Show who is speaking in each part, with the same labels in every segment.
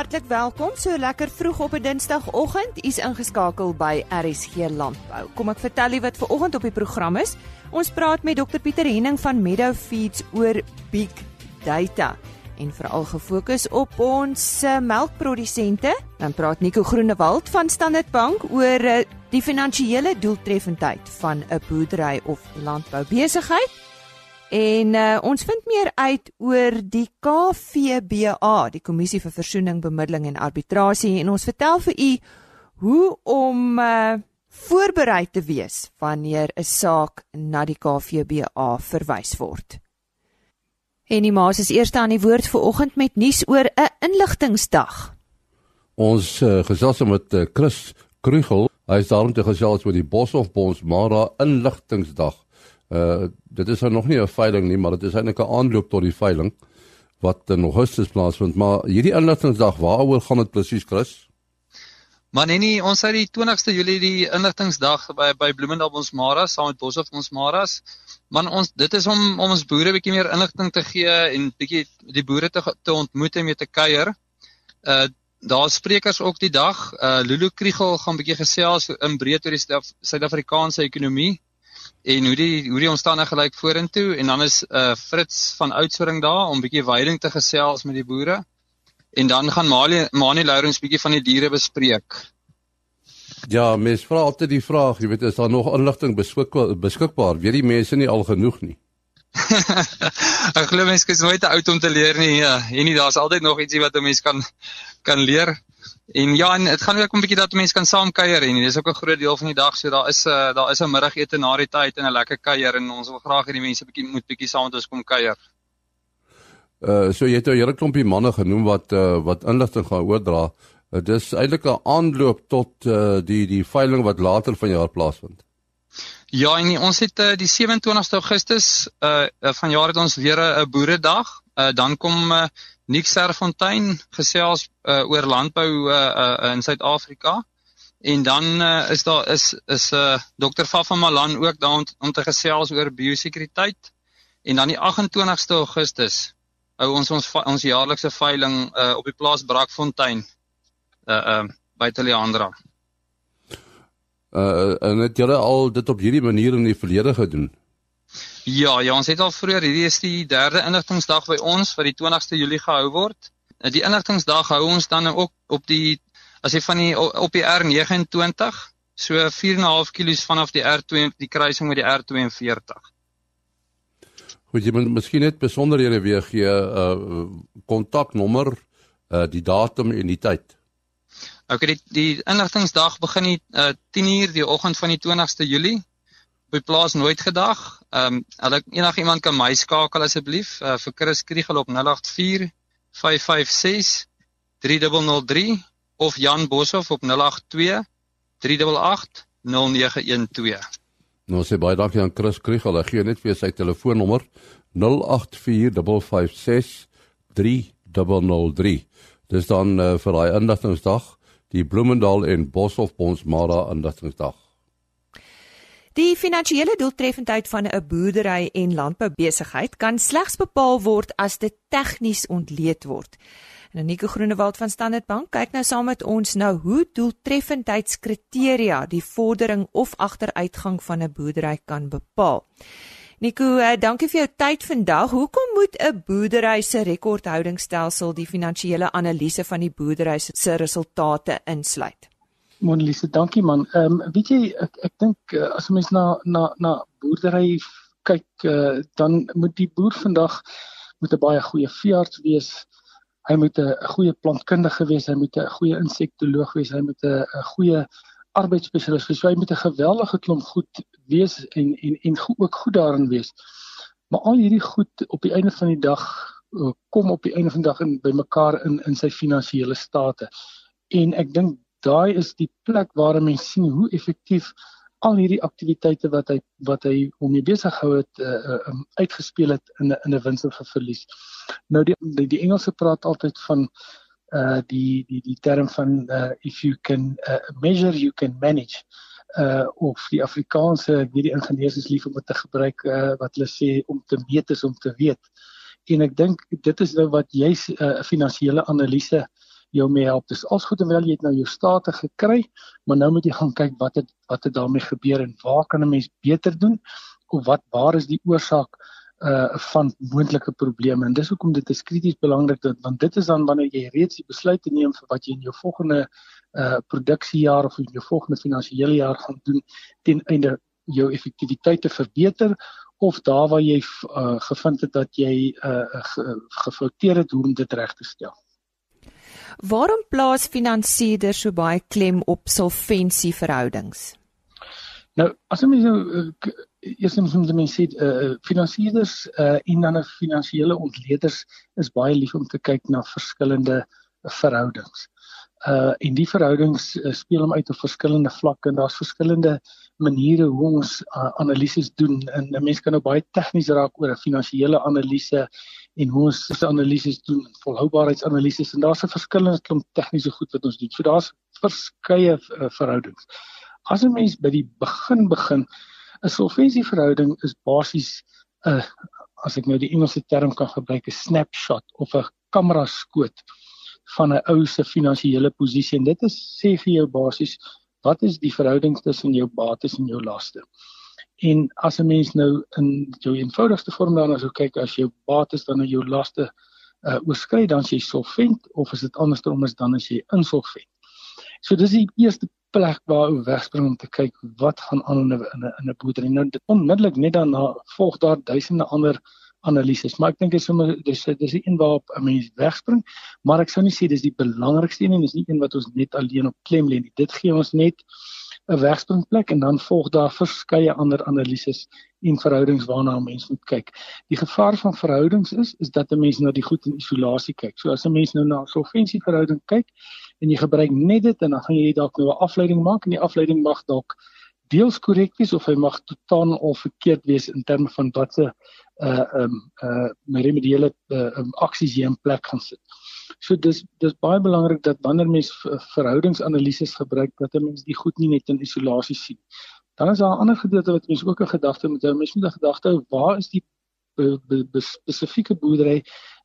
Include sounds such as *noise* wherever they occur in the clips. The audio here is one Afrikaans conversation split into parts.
Speaker 1: Hartlik welkom so lekker vroeg op 'n Dinsdagoggend. U's ingeskakel by RSG Landbou. Kom ek vertel u wat ver oggend op die program is. Ons praat met Dr Pieter Henning van Meadow Feeds oor big data en veral gefokus op ons uh, melkprodusente. Dan praat Nico Groenewald van Standard Bank oor uh, die finansiële doeltreffendheid van 'n boerdery of landboubesigheid. En uh, ons vind meer uit oor die KVBA, die Kommissie vir Versoening, Bemiddeling en Arbitrasie en ons vertel vir u hoe om uh, voorberei te wees wanneer 'n saak na die KVBA verwys word. En die maas is eers aan die woord vir oggend met nuus oor 'n inligtingsdag.
Speaker 2: Ons uh, gesels met uh, Chris Krugel. Hy is daarom te gesels oor die Boshoff Bonsmara inligtingsdag. Uh dit is nou nog nie 'n veiling nie, maar dit is eintlik 'n aanloop tot die veiling wat in Augustus plaasvind. Maar hierdie inligtingsdag, waaroor gaan dit presies, Chris?
Speaker 3: Maar nee nee, ons het die 20ste Julie die inligtingsdag by by Bloemendal ons Maras saam met Boshoff ons Maras. Man ons dit is om om ons boere bietjie meer inligting te gee en bietjie die boere te te ontmoet en mee te kuier. Uh daar sprekers ook die dag. Uh Lulu Kriegel gaan bietjie gesels in breed oor die Suid-Afrikaanse ekonomie en hoe die hoe die omstandighede gelyk vorentoe en dan is uh Fritz van Oudtshoorn daar om bietjie veiding te gesels met die boere. En dan gaan Manie Manie Lourens bietjie van die diere bespreek.
Speaker 2: Ja, mens vra altyd die vraag, jy weet, is daar nog inligting beskikbaar beskikbaar? Weet die mense nie al genoeg nie? *laughs*
Speaker 3: ek glo mense is nooit te oud om te leer nie. Ja, en nie daar's altyd nog ietsie wat 'n mens kan kan leer. En ja, en dit gaan ook 'n bietjie dat mense kan saam kuier en dis ook 'n groot deel van die dag. So daar is 'n uh, daar is 'n middagete na die tyd en 'n lekker kuier en ons wil graag hê die mense bietjie moet bietjie saam met ons kom kuier.
Speaker 2: Uh so jy het 'n hele klompie manne genoem wat uh, wat inligting gaan oordra. Uh, dis eintlik 'n aanloop tot uh, die die veiling wat later vanjaar plaasvind.
Speaker 3: Ja, en ons het uh, die 27ste Augustus uh vanjaar het ons weer 'n boeredag. Uh dan kom uh, Nick Serfontein gesels uh, oor landbou uh, uh, in Suid-Afrika. En dan uh, is daar is is uh, Dr. Fafa Malan ook daar om, om te gesels oor biosekuriteit. En dan die 28ste Augustus hou ons ons ons jaarlikse veiling uh, op die plaas Brakfontein uh uh by Teleandra.
Speaker 2: Uh en het julle al dit op hierdie manier in die verlede gedoen?
Speaker 3: Ja, ja, ons het al vroeër, hierdie is die derde inligtingsdag by ons wat die 20ste Julie gehou word. Eh, die inligtingsdag hou ons dan ook op die as jy van die op die R29, so 4.5 km vanaf die R2 die kruising met die R42.
Speaker 2: Goed, jy moet miskien net besonderhede weer gee, uh kontaknommer, uh die datum en die tyd.
Speaker 3: OK, die die inligtingsdag begin die uh 10:00 die oggend van die 20ste Julie op die plaas nooit gedag. Ehm um, hulle enige iemand kan my skakel asseblief uh, vir Chris Kriegel op 084 556 3003 of Jan Boshoff op 082 388 0912.
Speaker 2: Nou sê baie dankie aan Chris Kriegel. Hy gee net vir sy telefoonnommer 084 556 3003. Dis dan uh, vir daai inligtingsdag, die Bloemendal en Boshoff Bonsmara inligtingsdag.
Speaker 1: Die finansiële doeltreffendheid van 'n boerdery en landboubesigheid kan slegs bepaal word as dit tegnies ontleed word. En Nico Groenewald van Standard Bank kyk nou saam met ons nou hoe doeltreffendheidskriteria die vordering of agteruitgang van 'n boerdery kan bepaal. Nico, uh, dankie vir jou tyd vandag. Hoekom moet 'n boerdery se rekordhoudingsstelsel die finansiële analise van die boerdery se resultate insluit?
Speaker 4: Monelise, dankie man. Ehm um, weet jy ek ek dink uh, as 'n mens na na na boerdery kyk, uh, dan moet die boer vandag met 'n baie goeie veearts wees. Hy moet 'n goeie plantkundige wees, hy moet 'n goeie insektoloog wees, hy moet 'n goeie arbeidsspesialis wees. Hy moet 'n geweldige klomp goed wees en en en go, ook goed daarin wees. Maar al hierdie goed op die einde van die dag uh, kom op die einde van die dag in bymekaar in in sy finansiële state. En ek dink daai is die plek waar mense sien hoe effektief al hierdie aktiwiteite wat hy wat hy om mee besig gehou het uh, uh, um, uitgespeel het in 'n in 'n wins of verlies. Nou die die, die Engelse praat altyd van uh die die die term van uh if you can uh, measure you can manage uh of die Afrikaanse hierdie ingenieurs is lief om dit te gebruik uh wat hulle sê om te meet is om te weet. En ek dink dit is nou wat jy 'n uh, finansiële analise jou mee help. Dis als goed en wel jy het nou jou state gekry, maar nou moet jy gaan kyk wat het wat het daarmee gebeur en waar kan 'n mens beter doen of wat waar is die oorsaak uh van moontlike probleme. En dis hoekom dit is krities belangrik dat want dit is dan wanneer jy reeds die besluit neem vir wat jy in jou volgende uh produksiejaar of in jou volgende finansiële jaar gaan doen ten einde jou effektiwiteit te verbeter of daar waar jy uh, gevind het dat jy uh, ge, gefouteer het hoe om dit reg te stel.
Speaker 1: Waarom plaas finansierders so baie klem op solvensieverhoudings?
Speaker 4: Nou, as jy nou uh, eers moet jy mense sê uh, finansierders uh, en dan finansiële ontleeders is baie lief om te kyk na verskillende verhoudings. Uh en die verhoudings uh, speel hom uit op verskillende vlakke en daar's verskillende maniere hoe ons uh, analises doen en 'n mens kan nou baie tegnies raak oor 'n finansiële analise en hoe ons se analises doen, volhoubaarheidsanalises en daar's 'n verskillende klomp tegniese goed wat ons doen. So daar's verskeie uh, verhoudings. As 'n mens by die begin begin, 'n solvensieverhouding is basies 'n uh, as ek nou die Engelse term kan gebruik, 'n snapshot of 'n kamera skoot van 'n ou se finansiële posisie en dit is sê vir jou basies wat is die verhouding tussen jou bates en jou laste. En as 'n mens nou in jou eenvoudigste vorm daarna sou kyk as jou bates dan na jou laste uh oorskry dan as jy solvent of is dit andersom is dan as jy insolvent. So dis die eerste plek waar ou wegspring om te kyk wat gaan aan in 'n in 'n boerdery. Nou onmiddellik net daarna volg daar duisende ander analises. Maar ek dink dit is sommer dis dis die een waarop 'n mens wegspring, maar ek sou nie sê dis die belangrikste een en dis nie een wat ons net alleen op klem lê nie. Dit gee ons net 'n wegspringplek en dan volg daar verskeie ander analises en verhoudings waarna 'n mens moet kyk. Die gevaar van verhoudings is is dat 'n mens na die goed in isolasie kyk. So as 'n mens nou na 'n solvensieverhouding kyk en jy gebruik net dit en dan gaan jy dalk nou 'n afleiding maak en die afleiding mag dalk deels korrek wees of hy mag totaal of verkeerd wees in terme van wat se uh um uh remediële uh, um, aksies hier in plek gaan sit. So dis dis baie belangrik dat wanneer mens verhoudingsanalises gebruik dat 'n mens die goed nie net in isolasie sien. Dan is daar 'n ander gedeelte wat mens ook 'n gedagte moet hou. Mens moet 'n gedagte hou waar is die be, be, be, spesifieke boerdery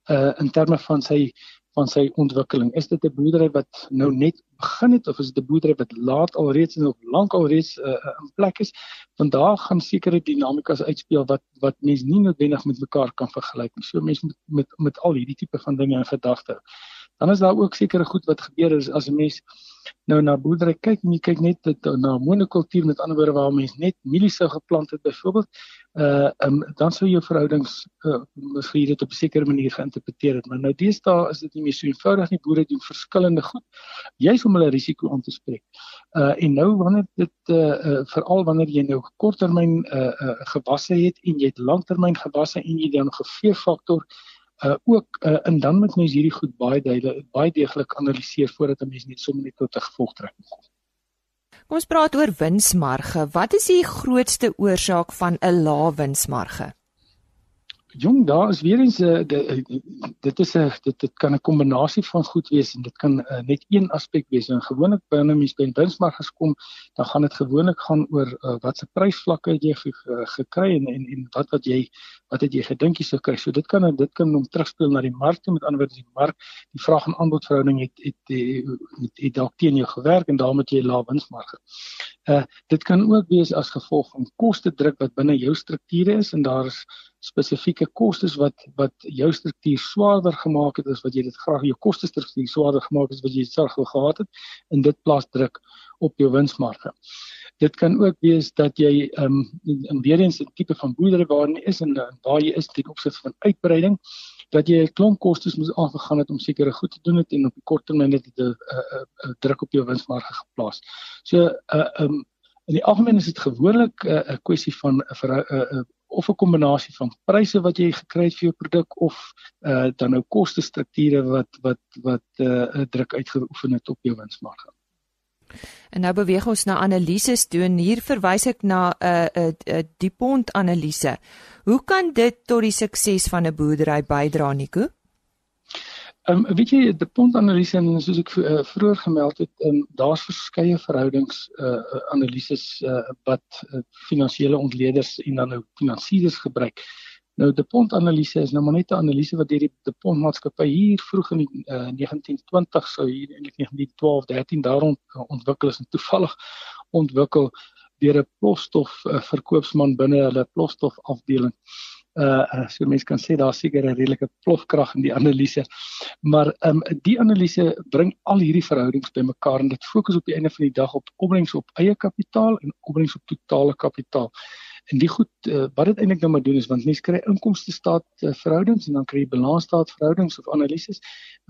Speaker 4: uh in terme van sy van sy ontwikkeling. Is dit 'n boerdery wat nou net begin het of is dit 'n boerdery wat laat alreeds en of lank alreeds uh, in plek is? Want daar gaan sekere dinamikas uitspeel wat wat mens nie noodwendig met mekaar kan vergelyk nie. So mense met met met al hierdie tipe van dinge in gedagte. Dan is daar ook sekere goed wat gebeur is as 'n mens nou na boerdery kyk en jy kyk net dit, na monokultuur met ander woorde waar mense net mielies sou geplant het byvoorbeeld uh um, dan sou jou verhoudings uh miskien dit op 'n sekere manier geïnterpreteer het maar nou deesdae is dit nie meer so eenvoudig nie. Boere doen verskillende goed. Jy's om hulle risiko aan te spreek. Uh en nou wanneer dit uh, uh veral wanneer jy nou korttermyn uh, uh gewasse het en jy het langtermyn gewasse en jy dan geveefaktor uh ook uh, en dan moet mens hierdie goed baie duidelik baie deeglik analiseer voordat 'n mens net sommer net tot 'n gevolgtrekking kom
Speaker 1: Kom ons praat oor winsmarge. Wat is die grootste oorsaak van 'n lae winsmarge?
Speaker 4: Jong, daar is weer eens 'n uh, dit is 'n dit dit kan 'n kombinasie van goed wees en dit kan uh, net een aspek wees. En gewoonlik binne mens by winsmarge gekom, dan gaan dit gewoonlik gaan oor uh, wat se prysvlakke jy ge, ge, gekry en, en en wat wat jy wat het jy gedink jy sou kry. So dit kan dit kan om terugspeel na die mark, met ander woorde die mark, die vraag en aanbod verhouding het het het, het dalk teen jou gewerk en daarmee jy lae winsmarge. Uh dit kan ook wees as gevolg van koste druk wat binne jou strukture is en daar is spesifieke kostes wat wat jou struktuur swaarder gemaak het as wat jy dit graag jou koste struktuur swaarder gemaak het as wat jy dit sou gehad het en dit plaas druk op jou winsmarge. Dit kan ook wees dat jy ehm um, weer eens 'n tipe van boerdery waarin is en waar jy is ten opsigte van uitbreiding dat jy 'n klomp kostes moes aangegaan het om sekere goed te doen het en op die kort termyn het dit 'n druk op jou winsmarge geplaas. So 'n uh, eh, ehm um, in die algemeen is dit gewoonlik 'n uh, kwessie van 'n uh, uh, uh, of 'n kombinasie van pryse wat jy gekry het vir jou produk of uh dan nou koste strukture wat wat wat uh druk uitgeoefen het op jou winsmarge.
Speaker 1: En nou beweeg ons na analises doen. Hier verwys ek na 'n uh, 'n uh, 'n uh, diepond analise. Hoe kan dit tot die sukses van 'n boerdery bydra, Nico?
Speaker 4: Ehm um, weet jy die pontanalise en soos ek uh, vroeër gemeld het, um, daar's verskeie verhoudings uh analises uh wat uh, finansiële ontleeders en dan nou finansiëerders gebruik Nou die pond-analise is nou maar net 'n analise wat deur die pondmaatskappy hier vroeg in die uh, 1920 sou hier eintlik 1912 13 daar ont, uh, ontwikkel is en toevallig ontwikkel deur 'n plosstof uh, verkoopsman binne hulle plosstof afdeling. Uh, uh so mense kan sê daar seker 'n redelike plofkrag in die analise. Maar ehm um, die analise bring al hierdie verhoudings bymekaar en dit fokus op die einde van die dag op opbrengs op eie kapitaal en opbrengs op totale kapitaal. En die goed uh, wat dit eintlik nou maar doen is want mense kry inkomste staat uh, verhoudings en dan kry jy balansstaat verhoudings of analises.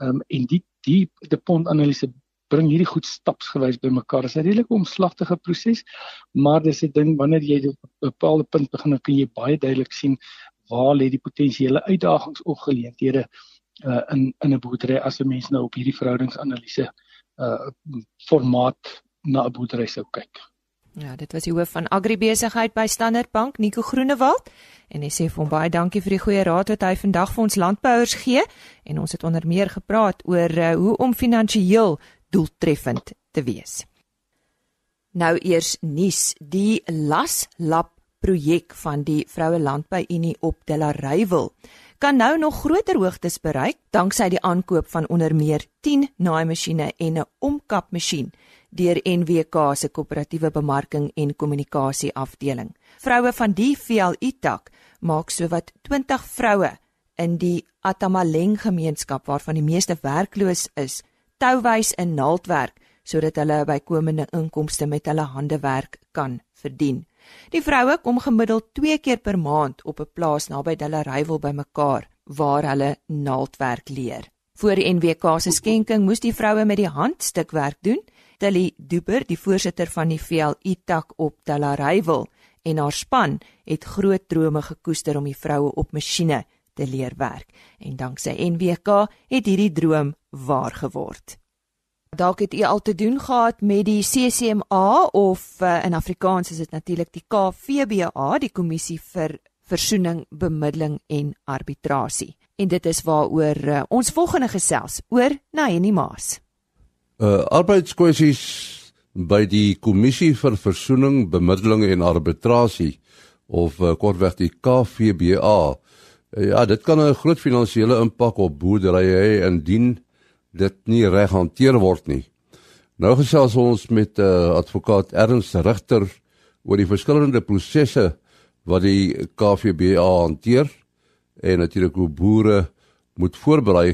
Speaker 4: Ehm um, en die die die pond analise bring hierdie goed stapsgewys bymekaar. Dit is 'n redelike omslagtige proses, maar dis 'n ding wanneer jy op 'n bepaalde punt begin dan kan jy baie duidelik sien waar lê die potensiële uitdagings of geleenthede uh, in in 'n boerdery as 'n mens nou op hierdie verhoudingsanalise uh formaat na 'n boerdery sou kyk.
Speaker 1: Ja, dit was die hoof van agribesigheid by Standard Bank, Nico Groenewald, en hy sê vir hom baie dankie vir die goeie raad wat hy vandag vir ons landbouers gee en ons het onder meer gepraat oor uh, hoe om finansiëel doeltreffend te wees. Nou eers nuus, die Laslab projek van die Vroue Landbou Unie op Delareyville kan nou nog groter hoogtes bereik danksy die aankoop van onder meer 10 naaimasjiene en 'n omkapmasjien deur NWK se koöperatiewe bemarking en kommunikasie afdeling. Vroue van die VLI tak maak sowat 20 vroue in die Atamaleng gemeenskap waarvan die meeste werkloos is, touwys in naaldwerk sodat hulle bykomende inkomste met hulle handewerk kan verdien. Die vroue kom gemiddeld 2 keer per maand op 'n plaas naby Delareyville bymekaar waar hulle naaldwerk leer. Voor NWK se skenking moes die vroue met die hand stukwerk doen Tilly Duper, die voorsitter van die VLI tak op Talarywil en haar span het groot drome gekoester om die vroue op masjiene te leer werk en danksy NWK het hierdie droom waar geword. Dalk het u al te doen gehad met die CCMA of uh, in Afrikaans is dit natuurlik die KVBA, die kommissie vir versoening, bemiddeling en arbitrasie. En dit is waaroor uh, ons volgende gesels oor Naheni Maas
Speaker 2: uh arbeidskwessies by die kommissie vir versoening, bemiddeling en arbitrasie of uh, kortweg die KVBA. Uh, ja, dit kan 'n groot finansiële impak op boerderye hê indien dit nie reg hanteer word nie. Nou gesels ons met uh, advokaat Ernst Rigter oor die verskillende prosesse wat die KVBA hanteer en natuurlik hoe boere moet voorberei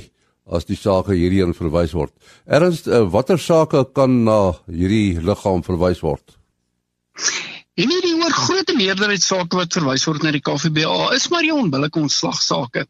Speaker 2: as die sake hierheen verwys word. Ernst, uh, watter sake kan na hierdie liggaam verwys word?
Speaker 5: En hierdie oor groot meerderheid sake wat verwys word na die KVBA is maar die onbillike ontslag sake.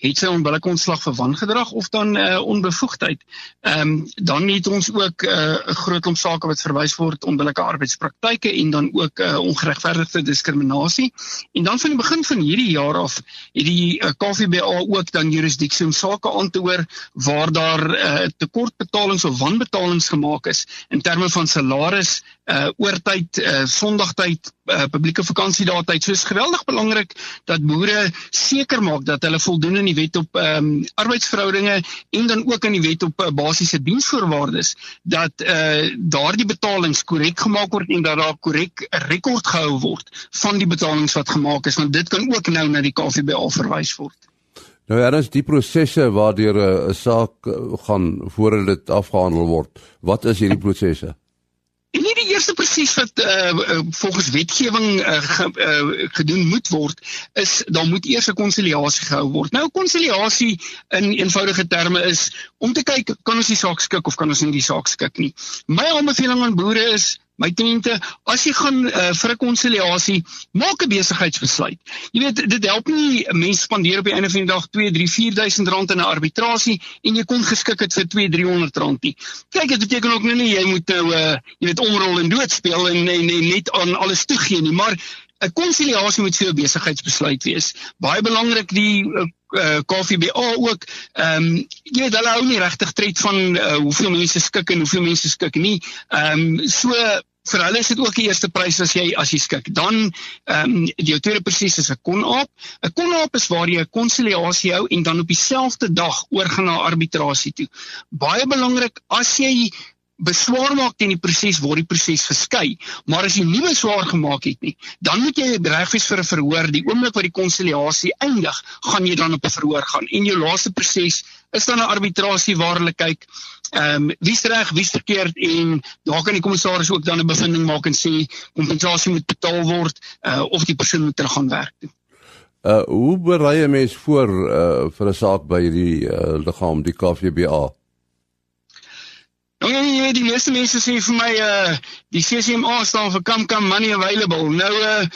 Speaker 5: Het sy onbillike ontslag vir wangedrag of dan uh, onbevoegdheid? Ehm um, dan het ons ook eh, 'n uh, groot klomp sake wat verwys word onbillike arbeidspraktyke en dan ook uh, ongeregverdigde diskriminasie. En dan van die begin van hierdie jaar af het die uh, KVBA ook dan jurisdiksie om sake aan te hoor waar daar uh, tekortbetalings of wanbetalings gemaak is in terme van salaris, uh, oortyd, uh, Sondag tyd uh, publieke vakansiedae tyd. So is geweldig belangrik dat boere seker maak dat hulle voldoen aan die wet op ehm um, arbeidsverhoudinge en dan ook aan die wet op uh, basiese diensvoorwaardes dat uh, daardie betalings korrek gemaak word en dat daar korrek 'n rekord gehou word van die betalings wat gemaak is want dit kan ook nou na die KVBA verwys word.
Speaker 2: Nou ja, is die prosesse waardeur 'n saak gaan voordat dit afgehandel word. Wat is hierdie prosesse?
Speaker 5: En nie die eerste presies wat uh, volgens wetgewing uh, ge, uh, gedoen moet word is dan moet eers 'n konsiliasie gehou word. Nou konsiliasie in eenvoudige terme is om te kyk kan ons die saak skik of kan ons nie die saak skik nie. My aanbeveling aan boere is My kliënte, as jy gaan uh, vir 'n konsiliasie, maak 'n besigheidsbesluit. Jy weet, dit help nie mense spandeer op die einde van die dag 2, 3, 4000 rand in 'n arbitrasie en jy kon geskik het vir 2, 300 rand nie. Kyk, dit beteken ook nou nie jy moet nou uh jy weet omrol en dood speel en, en, en net aan alles toegee nie, maar 'n konsiliasie moet vir jou besigheidsbesluit wees. Baie belangrik die uh, uh, KVBA ook ehm um, jy weet hulle hou nie regtig tred van uh, hoeveel mense skik en hoeveel mense skik nie. Ehm um, so vir hulle is dit ook die eerste prys as jy as jy skik. Dan ehm um, die tweede presies is 'n konaap. 'n Konaap is waar jy 'n konsiliasie hou en dan op dieselfde dag oorgaan na arbitrasie toe. Baie belangrik as jy beswaar maak teen die proses word die proses geskei. Maar as jy nie beswaar gemaak het nie, dan moet jy reg wees vir 'n verhoor. Die oomblik wat die konsiliasie eindig, gaan jy dan op 'n verhoor gaan. En jou laaste proses is dan 'n arbitrasie waar hulle kyk ehm um, wie's reg, wie's verkeerd en daar kan die kommissaris ook dan 'n bevinding maak en sê kompensasie moet betaal word uh, of die persoon moet terug gaan werk toe.
Speaker 2: Uh hoe berei 'n mens voor uh vir 'n saak by die uh, liggaam die KVBA?
Speaker 5: Nou jy weet die meeste mense sê vir my uh die CCMA staan vir come come money available. Nou uh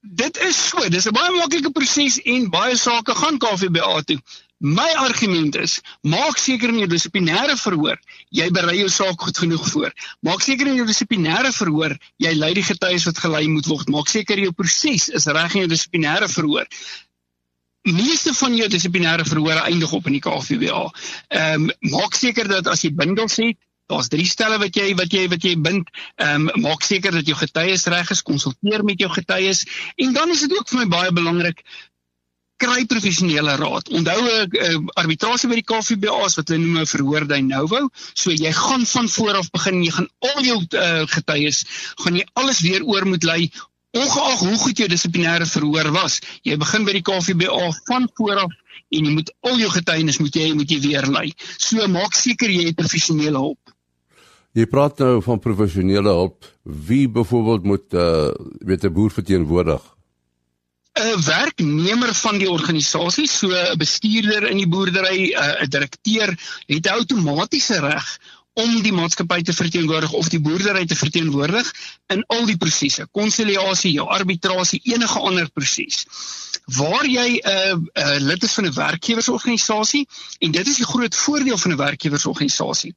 Speaker 5: dit is so, dis 'n baie maklike proses en baie sake gaan KVBA toe. My argument is, maak seker in jou dissiplinêre verhoor, jy berei jou saak goed genoeg voor. Maak seker in jou dissiplinêre verhoor, jy lei die getuies wat gelei moet word. Maak seker jou proses is reg in jou dissiplinêre verhoor meeste van jou dissiplinêre verhore eindig op in die KVBA. Ehm um, maak seker dat as jy bindels het, daar's drie stelle wat jy wat jy wat jy bind, ehm um, maak seker dat jou getuies reg is, konsulteer met jou getuies en dan is dit ook vir my baie belangrik kry professionele raad. Onthou 'n uh, uh, arbitrasie by die KVBA is wat hulle noem 'n verhoor de novo. So jy gaan van voor af begin, jy gaan al jou uh, getuies, gaan jy alles weer oor moet lei ongeag hoe goed jou dissiplinêre verhoor was. Jy begin by die KVBA van voor af en jy moet al jou getuienis moet jy moet jy weer lei. So maak seker jy het professionele hulp.
Speaker 2: Jy praat nou van professionele hulp. Wie byvoorbeeld moet uh weet 'n boer verteenwoordig?
Speaker 5: 'n werknemer van die organisasie, so 'n bestuurder in die boerdery, 'n direkteur, het outomatiese reg om die maatskappy te verteenwoordig of die boerdery te verteenwoordig in al die prosesse, konsiliasie, jou arbitrasie, enige ander proses. Waar jy 'n uh, uh, lid is van 'n werkgewersorganisasie en dit is die groot voordeel van 'n werkgewersorganisasie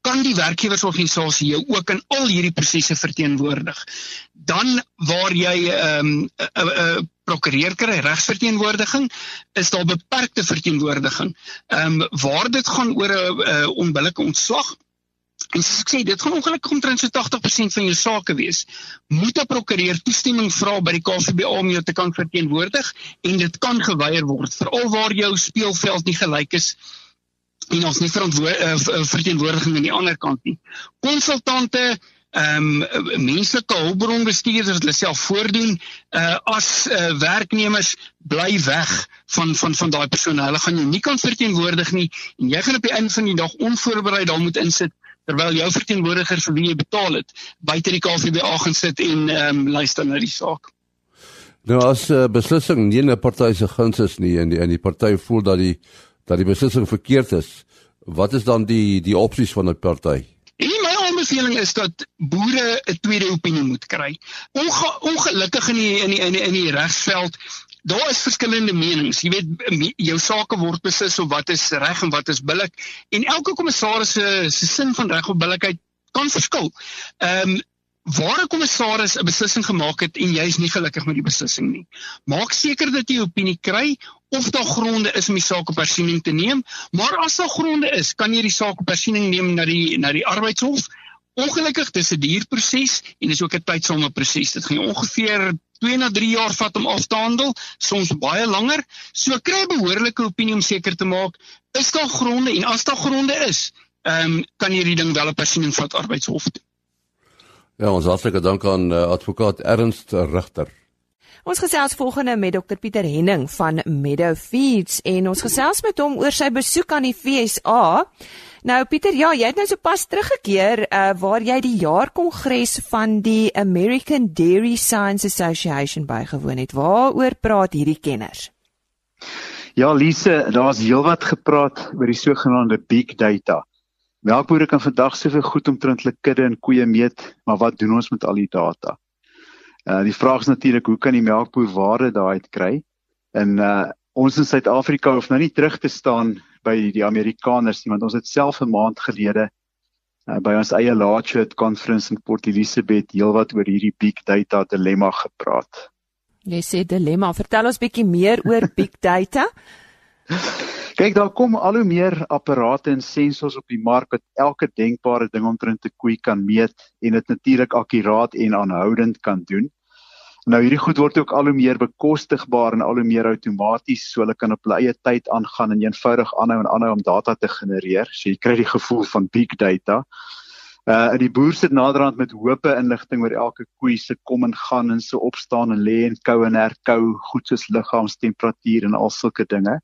Speaker 5: kan die werkgewersorganisasie jou ook in al hierdie prosesse verteenwoordig. Dan waar jy ehm, 'n um, 'n prokureur kry regsverteenwoordiging, is daar beperkte verteenwoordiging. Ehm um, waar dit gaan oor 'n onbillike ontslag En soos ek sê, dit gaan ongelukkig omtrent so 80% van jou sake wees. Moet 'n prokureur toestemming vra by die KVBA om jou te kan verteenwoordig en dit kan geweier word, veral waar jou speelveld nie gelyk is en ons nie uh, verteenwoordiging aan die ander kant nie. Konsultante ehm um, menslike hulpbronbestuurders hulle self voordoen uh, as uh, werknemers bly weg van van van daai persone. Hulle gaan jou nie kan verteenwoordig nie en jy gaan op die einde van die dag onvoorbereid daar moet insit terwyl jou verteenwoordiger vir wie jy betaal het buite die KVBA gaan sit en ehm um, luister na die saak.
Speaker 2: Nou as uh, beslissing nie 'n party se guns is nie en die en die party voel dat die dat die beslissing verkeerd is, wat is dan die die opsies van 'n party?
Speaker 5: En my aanbeveling is dat boere 'n tweede opinie moet kry. Onge, ongelukkig in die in die in die, in die regsveld Daar is verskillende menings. Jy weet jou sake word beslis op wat is reg en wat is billik en elke kommissaris se se sin van reg of billikheid kan verskil. Ehm um, waar 'n kommissaris 'n beslissing gemaak het en jy is nie gelukkig met die beslissing nie. Maak seker dat jy opinie kry of daar gronde is om die saak op hersiening te neem, maar as daar gronde is, kan jy die saak op hersiening neem na die na die arbeidshof. Ongelukkig dis 'n duur proses en dis ook 'n tydsame proses. Dit gaan ongeveer 2 na 3 jaar vat om af te handel, soms baie langer. So kry 'n behoorlike opinie om seker te maak is daar gronde en as daar gronde is, ehm um, kan jy die ding wel op hersiening vat arbeidshof toe.
Speaker 2: Ja, ons hartlike dank aan uh, advokaat Ernst Rigter.
Speaker 1: Ons gesels volgende met Dr Pieter Henning van Meadow Feeds en ons gesels met hom oor sy besoek aan die FSA. Nou Pieter, ja, jy het nou sopas teruggekeer uh, waar jy die jaarkongres van die American Dairy Science Association bygewoon het. Waaroor praat hierdie kenners?
Speaker 6: Ja, Lise, daar's heelwat gepraat oor die sogenaamde big data. Melkbore kan vandag soveel goed omtrent hulle kudde en koeie meet, maar wat doen ons met al die data? Uh die vraag is natuurlik hoe kan die melkboer waarde daaruit kry? En uh ons in Suid-Afrika hoef nou nie terug te staan by die Amerikaners nie, want ons het self 'n maand gelede uh, by ons eie Larchwood conference in Port Elizabeth heelwat oor hierdie big data dilemma gepraat.
Speaker 1: Jy sê dilemma, vertel ons bietjie meer oor big data. *laughs*
Speaker 6: Kyk, daar kom al hoe meer apparate en sensors op die mark wat elke denkbare ding omtrent 'n koei kan meet en dit natuurlik akkuraat en aanhoudend kan doen. Nou hierdie goed word ook al hoe meer bekostigbaar en al hoe meer outomaties, so hulle kan op hulle eie tyd aangaan en eenvoudig aanhou en aanhou om data te genereer. So jy kry die gevoel van big data. Uh en die boer sit naderhand met hoope inligting oor elke koei se kom en gaan en se opstaan en lê en kou en herkou, goed soos liggaamstemperatuur en al sulke dinge.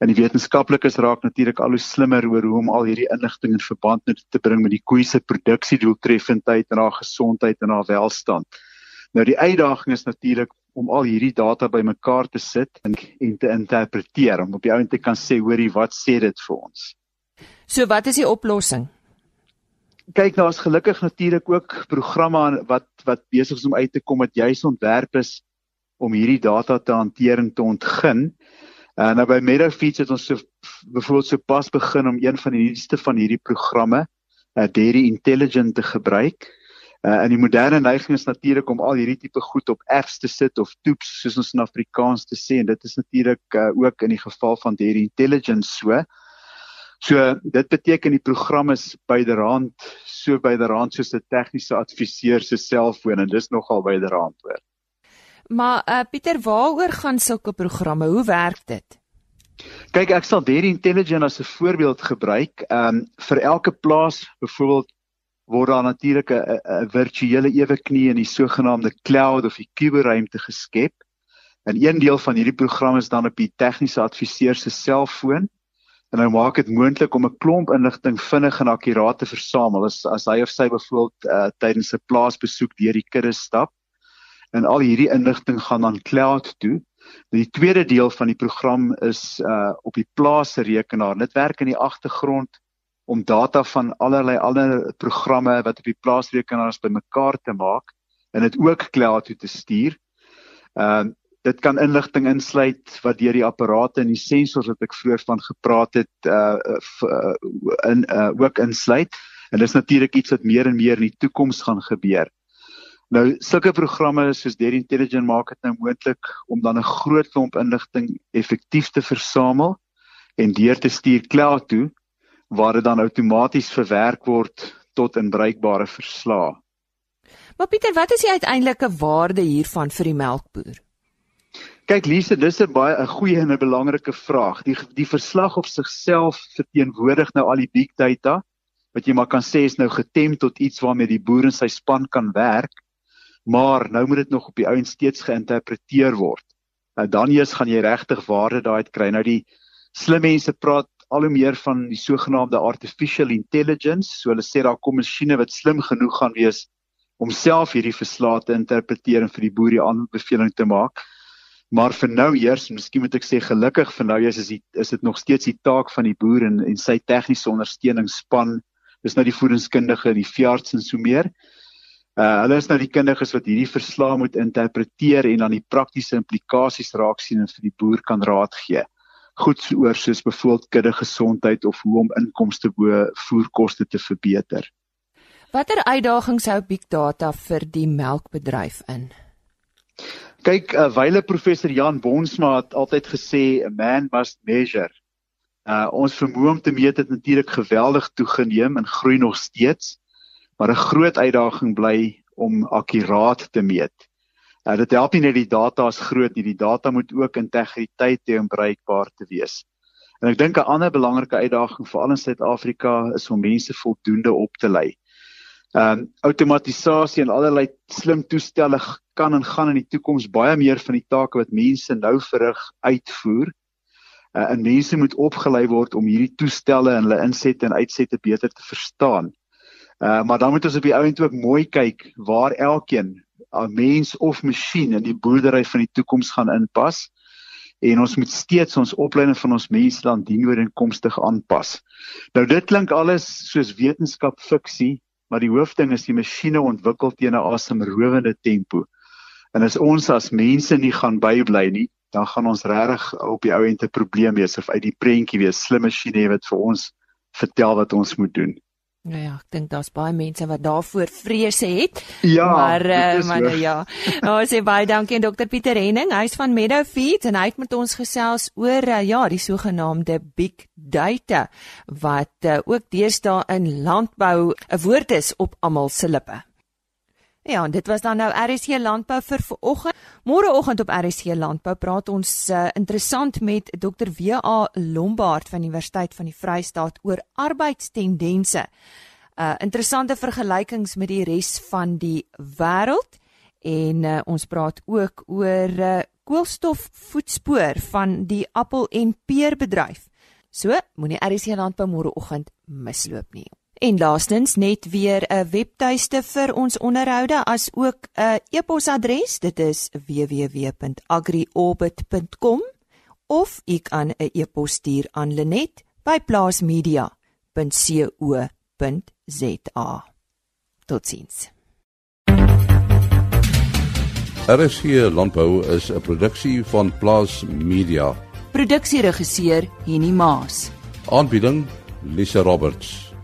Speaker 6: En die wetenskaplikes raak natuurlik al hoe slimmer oor hoe om al hierdie inligting in verband te bring met die koei se produksie doeltreffendheid en haar gesondheid en haar welstand. Nou die uitdaging is natuurlik om al hierdie data bymekaar te sit en, en te interpreteer om op die ount te kan sê hoorie wat sê dit vir ons.
Speaker 1: So wat is die oplossing?
Speaker 6: Kyk, daar's gelukkig natuurlik ook programme wat wat besig is om uit te kom wat juis ontwerp is om hierdie data te hanteer en te ontgin. Uh, nou by Meadowfeeds het ons so byvoorbeeld so pas begin om een van die nuutste van hierdie programme, uh, Dairy Intelligent te gebruik. Uh, en die moderne neiging is natuurlik om al hierdie tipe goed op apps te sit of toeps soos ons in Afrikaans te sê en dit is natuurlik uh, ook in die geval van hierdie intelligence so. So dit beteken die program is byderhand so byderhand soos 'n tegniese adviseur se selfoon en dis nogal byderhand hoor.
Speaker 1: Maar uh, Pieter, waaroor gaan sulke programme? Hoe werk dit?
Speaker 6: Kyk, ek sal hierdie intelligence as 'n voorbeeld gebruik. Ehm um, vir elke plaas, byvoorbeeld word daar natuurlik 'n virtuele ewe knie in die sogenaamde cloud of die kuberruimte geskep. En een deel van hierdie program is dan op die tegniese adviseur se selfoon en hy maak dit moontlik om 'n klomp inligting vinnig en akkuraat te versamel as as hy of sy byvoorbeeld uh, tydens 'n plaasbesoek deur die kudde stap. En al hierdie inligting gaan dan cloud toe. Die tweede deel van die program is uh op die plaas rekenaar. Dit werk in die agtergrond om data van allerlei ander programme wat op die plaasrekenaars bymekaar te maak en dit ook cloud toe te stuur. Ehm uh, dit kan inligting insluit wat deur die apparate en die sensors wat ek vroeër van gepraat het uh, uh in uh ook insluit. En dis natuurlik iets wat meer en meer in die toekoms gaan gebeur. Nou sulke programme soos Dairy Intelligent maak dit nou moontlik om dan 'n groot klomp inligting effektief te versamel en deur te stuur cloud toe waar dit dan outomaties verwerk word tot in bruikbare verslae.
Speaker 1: Maar Pieter, wat is die uiteindelike waarde hiervan vir die melkboer?
Speaker 6: Kyk Lise, dis 'n baie 'n goeie en 'n belangrike vraag. Die die verslag op sigself verteenwoordig nou al die big data wat jy maar kan sê is nou getem tot iets waarmee die boer en sy span kan werk. Maar nou moet dit nog op die ouens steeds geïnterpreteer word. Nou dan eers gaan jy regtig waarde daai uit kry. Nou die slim mense praat al hoe meer van die sogenaamde artificial intelligence. So hulle sê daar kom masjiene wat slim genoeg gaan wees om self hierdie verslae te interpreteer en vir die boer die aanbeveling te maak. Maar vir nou eers, miskien moet ek sê gelukkig vir nou eers is dit is dit nog steeds die taak van die boer en en sy tegniese ondersteuningsspan. Dis nou die voedingskundige, die veearts en so meer. Uh hulle is nou die kundiges wat hierdie verslae moet interpreteer en dan die praktiese implikasies raak sien en vir die boer kan raad gee goed oor soos byvoorbeeld kudde gesondheid of hoe om inkomste bo voerkoste te verbeter.
Speaker 1: Watter uitdagings hou big data vir die melkbedryf in?
Speaker 6: Kyk, uh, wyle professor Jan Bonsma het altyd gesê a man must measure. Uh ons vermoë om te meet het natuurlik geweldig toegeneem en groei nog steeds, maar 'n groot uitdaging bly om akkuraat te meet. Uh, dit help nie net die data is groot nie, die data moet ook integriteit hê om bruikbaar te wees. En ek dink 'n ander belangrike uitdaging veral in Suid-Afrika is om mense voldoende op te lei. Ehm um, outomatisasie en allerlei slim toestelle kan en gaan in die toekoms baie meer van die take wat mense nou verrig uitvoer. Uh, en mense moet opgelei word om hierdie toestelle en hulle insette en uitsette beter te verstaan. Uh, maar dan moet ons op die ount ook mooi kyk waar elkeen 'n mens of masjien in die boerdery van die toekoms gaan inpas en ons moet steeds ons opleiding van ons mense dan dienooreenkomstig aanpas. Nou dit klink alles soos wetenskap fiksie, maar die hoofding is die masjiene ontwikkel teen 'n asemrowende tempo. En as ons as mense nie gaan bybly nie, dan gaan ons regtig op die ou end 'n probleem hê of uit die prentjie wees slim masjiene wat vir ons vertel wat ons moet doen.
Speaker 1: Nou ja, ek dink daar's baie mense wat daarvoor vrese het.
Speaker 6: Ja,
Speaker 1: maar uh, maar nou ja. Nou sê baie dankie aan Dr Pieter Henning, hy's van Meadow Feeds en hy het met ons gesels oor uh, ja, die sogenaamde big data wat uh, ook deesdae in landbou 'n woord is op almal se lippe. Ja, dit was dan nou RSC Landbou vir vanoggend. Môreoggend op RSC Landbou praat ons uh, interessant met Dr. WA Lombard van Universiteit van die Vrystaat oor arbeidstendense. Uh interessante vergelykings met die res van die wêreld en uh, ons praat ook oor uh, koolstofvoetspoor van die appel en peerbedryf. So, moenie RSC Landbou môreoggend misloop nie. En laastens net weer 'n webtuiste vir ons onderhoude as ook 'n e-posadres. Dit is www.agriorbit.com of u kan 'n e-pos stuur aan Lenet by plaasmedia.co.za. Totsiens.
Speaker 2: RSG Landbou is 'n produksie van Plaas Media.
Speaker 1: Produksieregisseur Henny Maas
Speaker 2: Aanbieding Lisa Roberts